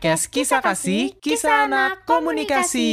podcast Kisah Kasih, Kisah Anak Komunikasi.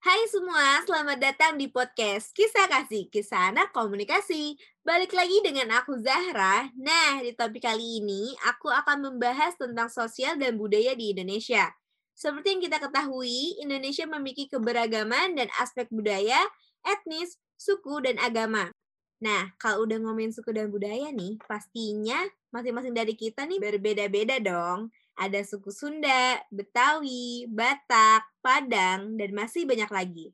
Hai semua, selamat datang di podcast Kisah Kasih, Kisah Anak Komunikasi. Balik lagi dengan aku Zahra. Nah, di topik kali ini aku akan membahas tentang sosial dan budaya di Indonesia. Seperti yang kita ketahui, Indonesia memiliki keberagaman dan aspek budaya, etnis, suku, dan agama. Nah, kalau udah ngomongin suku dan budaya nih, pastinya masing-masing dari kita nih berbeda-beda dong. Ada suku Sunda, Betawi, Batak, Padang, dan masih banyak lagi.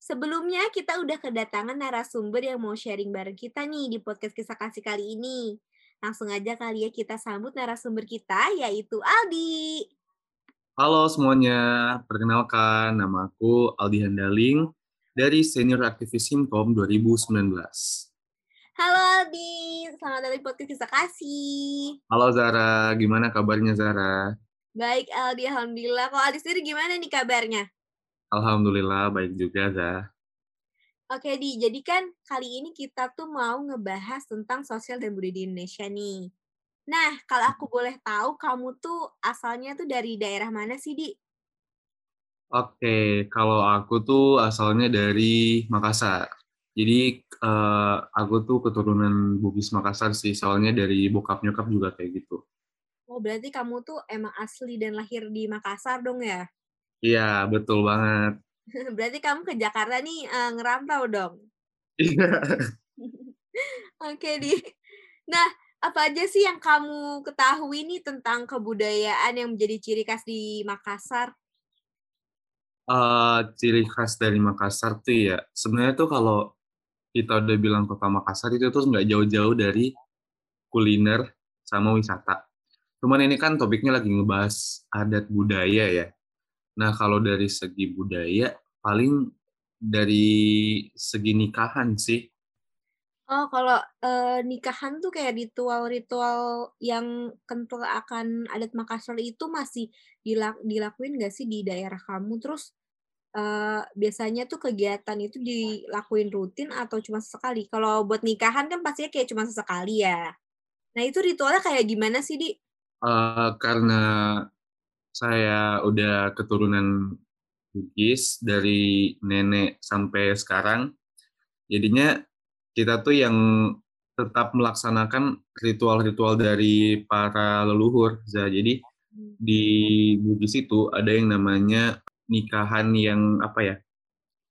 Sebelumnya kita udah kedatangan narasumber yang mau sharing bareng kita nih di podcast kisah kasih kali ini. Langsung aja kali ya kita sambut narasumber kita yaitu Aldi. Halo semuanya, perkenalkan nama aku Aldi Handaling dari Senior Aktivis Simkom 2019. Halo Aldi, selamat datang di podcast Kisah Kasih. Halo Zara, gimana kabarnya Zara? Baik Aldi, Alhamdulillah. Kalau Aldi sendiri gimana nih kabarnya? Alhamdulillah baik juga Zara. Oke Di, jadi kan kali ini kita tuh mau ngebahas tentang sosial dan budaya di Indonesia nih. Nah, kalau aku boleh tahu, kamu tuh asalnya tuh dari daerah mana sih, Di? Oke, kalau aku tuh asalnya dari Makassar. Jadi uh, aku tuh keturunan Bugis Makassar sih, soalnya dari bokap nyokap juga kayak gitu. Oh, berarti kamu tuh emang asli dan lahir di Makassar dong ya? Iya, betul banget. berarti kamu ke Jakarta nih uh, ngerantau dong? Iya. Oke, Di. Nah, apa aja sih yang kamu ketahui nih tentang kebudayaan yang menjadi ciri khas di Makassar? Uh, ciri khas dari Makassar tuh ya, sebenarnya tuh kalau kita udah bilang kota Makassar itu tuh nggak jauh-jauh dari kuliner sama wisata. Cuman ini kan topiknya lagi ngebahas adat budaya ya. Nah kalau dari segi budaya paling dari segi nikahan sih. Oh kalau e, nikahan tuh kayak ritual-ritual yang kental akan adat Makassar itu masih dilak dilakuin nggak sih di daerah kamu? Terus uh, biasanya tuh kegiatan itu dilakuin rutin atau cuma sesekali? Kalau buat nikahan kan pastinya kayak cuma sesekali ya. Nah itu ritualnya kayak gimana sih, Di? Uh, karena saya udah keturunan Bugis dari nenek sampai sekarang, jadinya kita tuh yang tetap melaksanakan ritual-ritual dari para leluhur. Jadi hmm. di Bugis itu ada yang namanya nikahan yang apa ya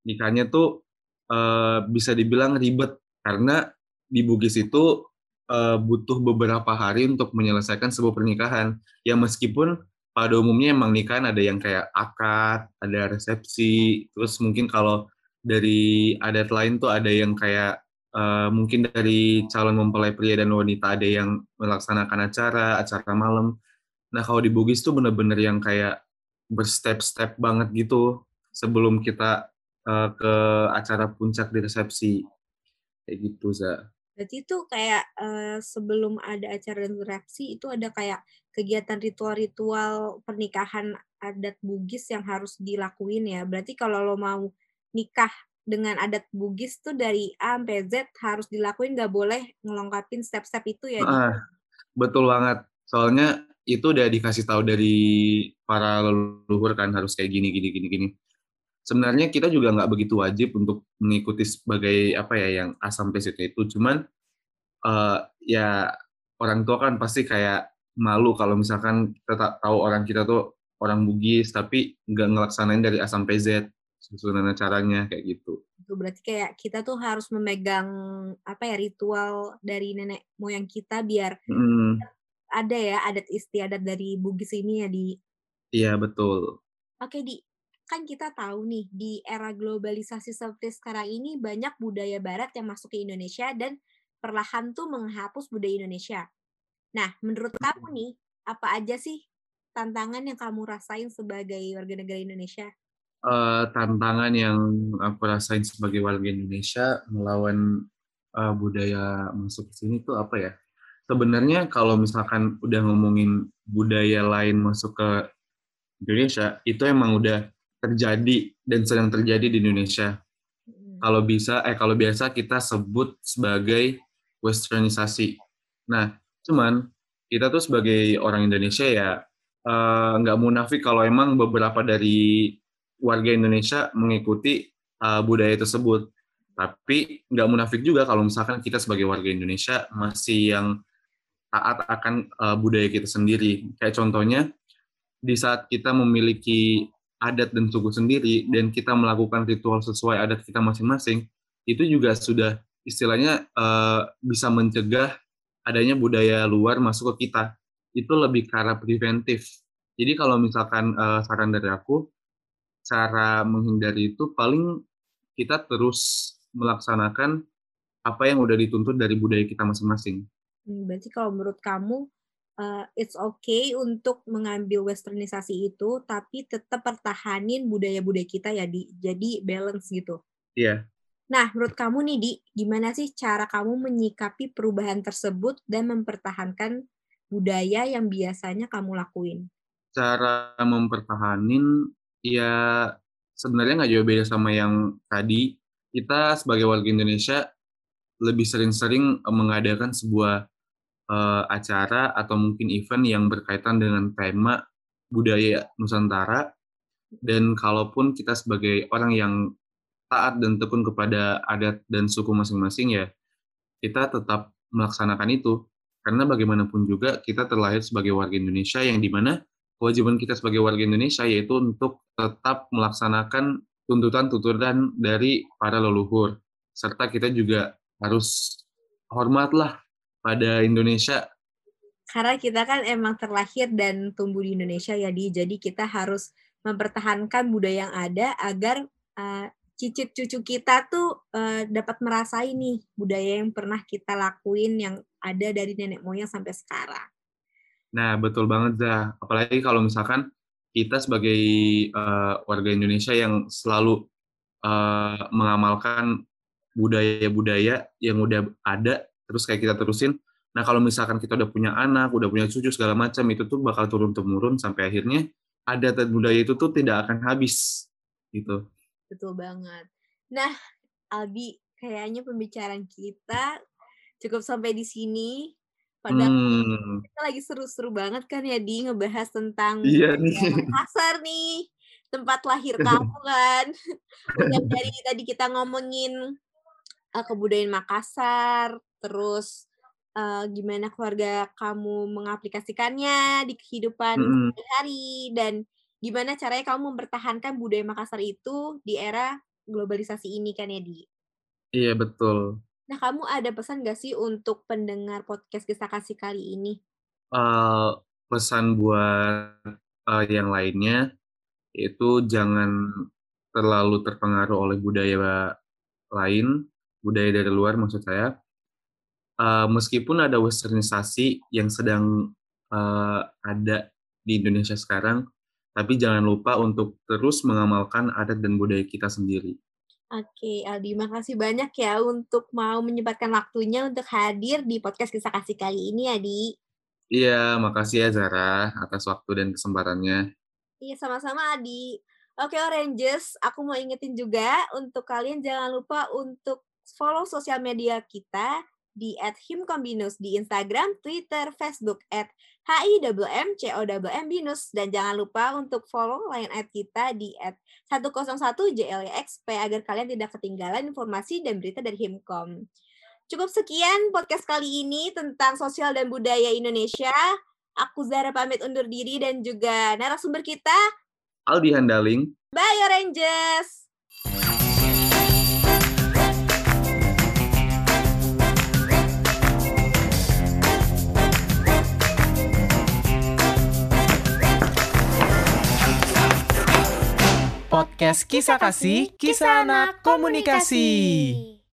nikahnya tuh uh, bisa dibilang ribet. Karena di Bugis itu uh, butuh beberapa hari untuk menyelesaikan sebuah pernikahan. Ya meskipun pada umumnya emang nikahan ada yang kayak akad ada resepsi terus mungkin kalau dari adat lain tuh ada yang kayak uh, mungkin dari calon mempelai pria dan wanita ada yang melaksanakan acara acara malam. Nah kalau di Bugis tuh bener-bener yang kayak berstep-step banget gitu sebelum kita uh, ke acara puncak di resepsi kayak gitu za. Berarti itu kayak uh, sebelum ada acara dan resepsi itu ada kayak kegiatan ritual-ritual pernikahan adat Bugis yang harus dilakuin ya. Berarti kalau lo mau nikah dengan adat Bugis tuh dari A sampai Z harus dilakuin nggak boleh ngelengkapin step-step itu ya. Ah, betul banget. Soalnya itu udah dikasih tahu dari para leluhur kan harus kayak gini gini gini gini. Sebenarnya kita juga nggak begitu wajib untuk mengikuti sebagai apa ya yang asam sampai itu. Cuman uh, ya orang tua kan pasti kayak malu kalau misalkan kita tahu orang kita tuh orang Bugis tapi nggak ngelaksanain dari A sampai Z susunan caranya kayak gitu. Itu berarti kayak kita tuh harus memegang apa ya ritual dari nenek moyang kita biar hmm ada ya adat istiadat dari Bugis ini ya di. Iya betul. Oke di kan kita tahu nih di era globalisasi seperti sekarang ini banyak budaya Barat yang masuk ke Indonesia dan perlahan tuh menghapus budaya Indonesia. Nah menurut kamu nih apa aja sih tantangan yang kamu rasain sebagai warga negara Indonesia? Uh, tantangan yang aku rasain sebagai warga Indonesia melawan uh, budaya masuk ke sini tuh apa ya? Sebenarnya kalau misalkan udah ngomongin budaya lain masuk ke Indonesia, itu emang udah terjadi dan sedang terjadi di Indonesia. Kalau bisa, eh kalau biasa kita sebut sebagai westernisasi. Nah, cuman kita tuh sebagai orang Indonesia ya uh, nggak munafik kalau emang beberapa dari warga Indonesia mengikuti uh, budaya tersebut. Tapi nggak munafik juga kalau misalkan kita sebagai warga Indonesia masih yang taat akan uh, budaya kita sendiri. Kayak contohnya di saat kita memiliki adat dan suku sendiri dan kita melakukan ritual sesuai adat kita masing-masing, itu juga sudah istilahnya uh, bisa mencegah adanya budaya luar masuk ke kita. Itu lebih ke preventif. Jadi kalau misalkan uh, saran dari aku, cara menghindari itu paling kita terus melaksanakan apa yang udah dituntut dari budaya kita masing-masing. Hmm, berarti kalau menurut kamu uh, it's okay untuk mengambil westernisasi itu, tapi tetap pertahanin budaya-budaya kita ya, di jadi balance gitu. Iya. Nah, menurut kamu nih, Di, gimana sih cara kamu menyikapi perubahan tersebut dan mempertahankan budaya yang biasanya kamu lakuin? Cara mempertahanin, ya sebenarnya nggak jauh beda sama yang tadi. Kita sebagai warga Indonesia lebih sering-sering eh, mengadakan sebuah uh, acara atau mungkin event yang berkaitan dengan tema budaya Nusantara. Dan kalaupun kita sebagai orang yang taat dan tekun kepada adat dan suku masing-masing ya kita tetap melaksanakan itu karena bagaimanapun juga kita terlahir sebagai warga Indonesia yang di mana kewajiban kita sebagai warga Indonesia yaitu untuk tetap melaksanakan tuntutan-tuntutan dari para leluhur serta kita juga harus hormatlah pada Indonesia karena kita kan emang terlahir dan tumbuh di Indonesia ya di jadi kita harus mempertahankan budaya yang ada agar uh, cicit cucu kita tuh uh, dapat merasai nih budaya yang pernah kita lakuin yang ada dari nenek moyang sampai sekarang. Nah, betul banget, Zah. Apalagi kalau misalkan kita sebagai uh, warga Indonesia yang selalu uh, mengamalkan budaya-budaya yang udah ada, terus kayak kita terusin. Nah, kalau misalkan kita udah punya anak, udah punya cucu, segala macam, itu tuh bakal turun-temurun sampai akhirnya adat dan budaya itu tuh tidak akan habis, gitu. Betul banget. Nah, Albi, kayaknya pembicaraan kita cukup sampai di sini. Padahal hmm. kita lagi seru-seru banget kan ya di ngebahas tentang iya nih. Makassar nih, tempat lahir kamu kan. Udah dari tadi kita ngomongin uh, kebudayaan Makassar, terus uh, gimana keluarga kamu mengaplikasikannya di kehidupan hmm. sehari-hari dan gimana caranya kamu mempertahankan budaya Makassar itu di era globalisasi ini kan ya, Di? Iya, betul. Nah, kamu ada pesan gak sih untuk pendengar podcast Kisah Kasih kali ini? Uh, pesan buat uh, yang lainnya, itu jangan terlalu terpengaruh oleh budaya lain, budaya dari luar maksud saya. Uh, meskipun ada westernisasi yang sedang uh, ada di Indonesia sekarang, tapi jangan lupa untuk terus mengamalkan adat dan budaya kita sendiri. Oke, Aldi, makasih banyak ya untuk mau menyempatkan waktunya untuk hadir di podcast Kisah Kasih kali ini, Adi. Iya, makasih ya Zara atas waktu dan kesempatannya. Iya, sama-sama Adi. Oke, Oranges, aku mau ingetin juga untuk kalian jangan lupa untuk follow sosial media kita di at himkombinus di Instagram, Twitter, Facebook at Dan jangan lupa untuk follow line at kita di at 101JLXP agar kalian tidak ketinggalan informasi dan berita dari Himkom. Cukup sekian podcast kali ini tentang sosial dan budaya Indonesia. Aku Zara pamit undur diri dan juga narasumber kita Aldi Handaling. Bye Oranges! Podcast Kisah Kasih, Kisah Anak Komunikasi.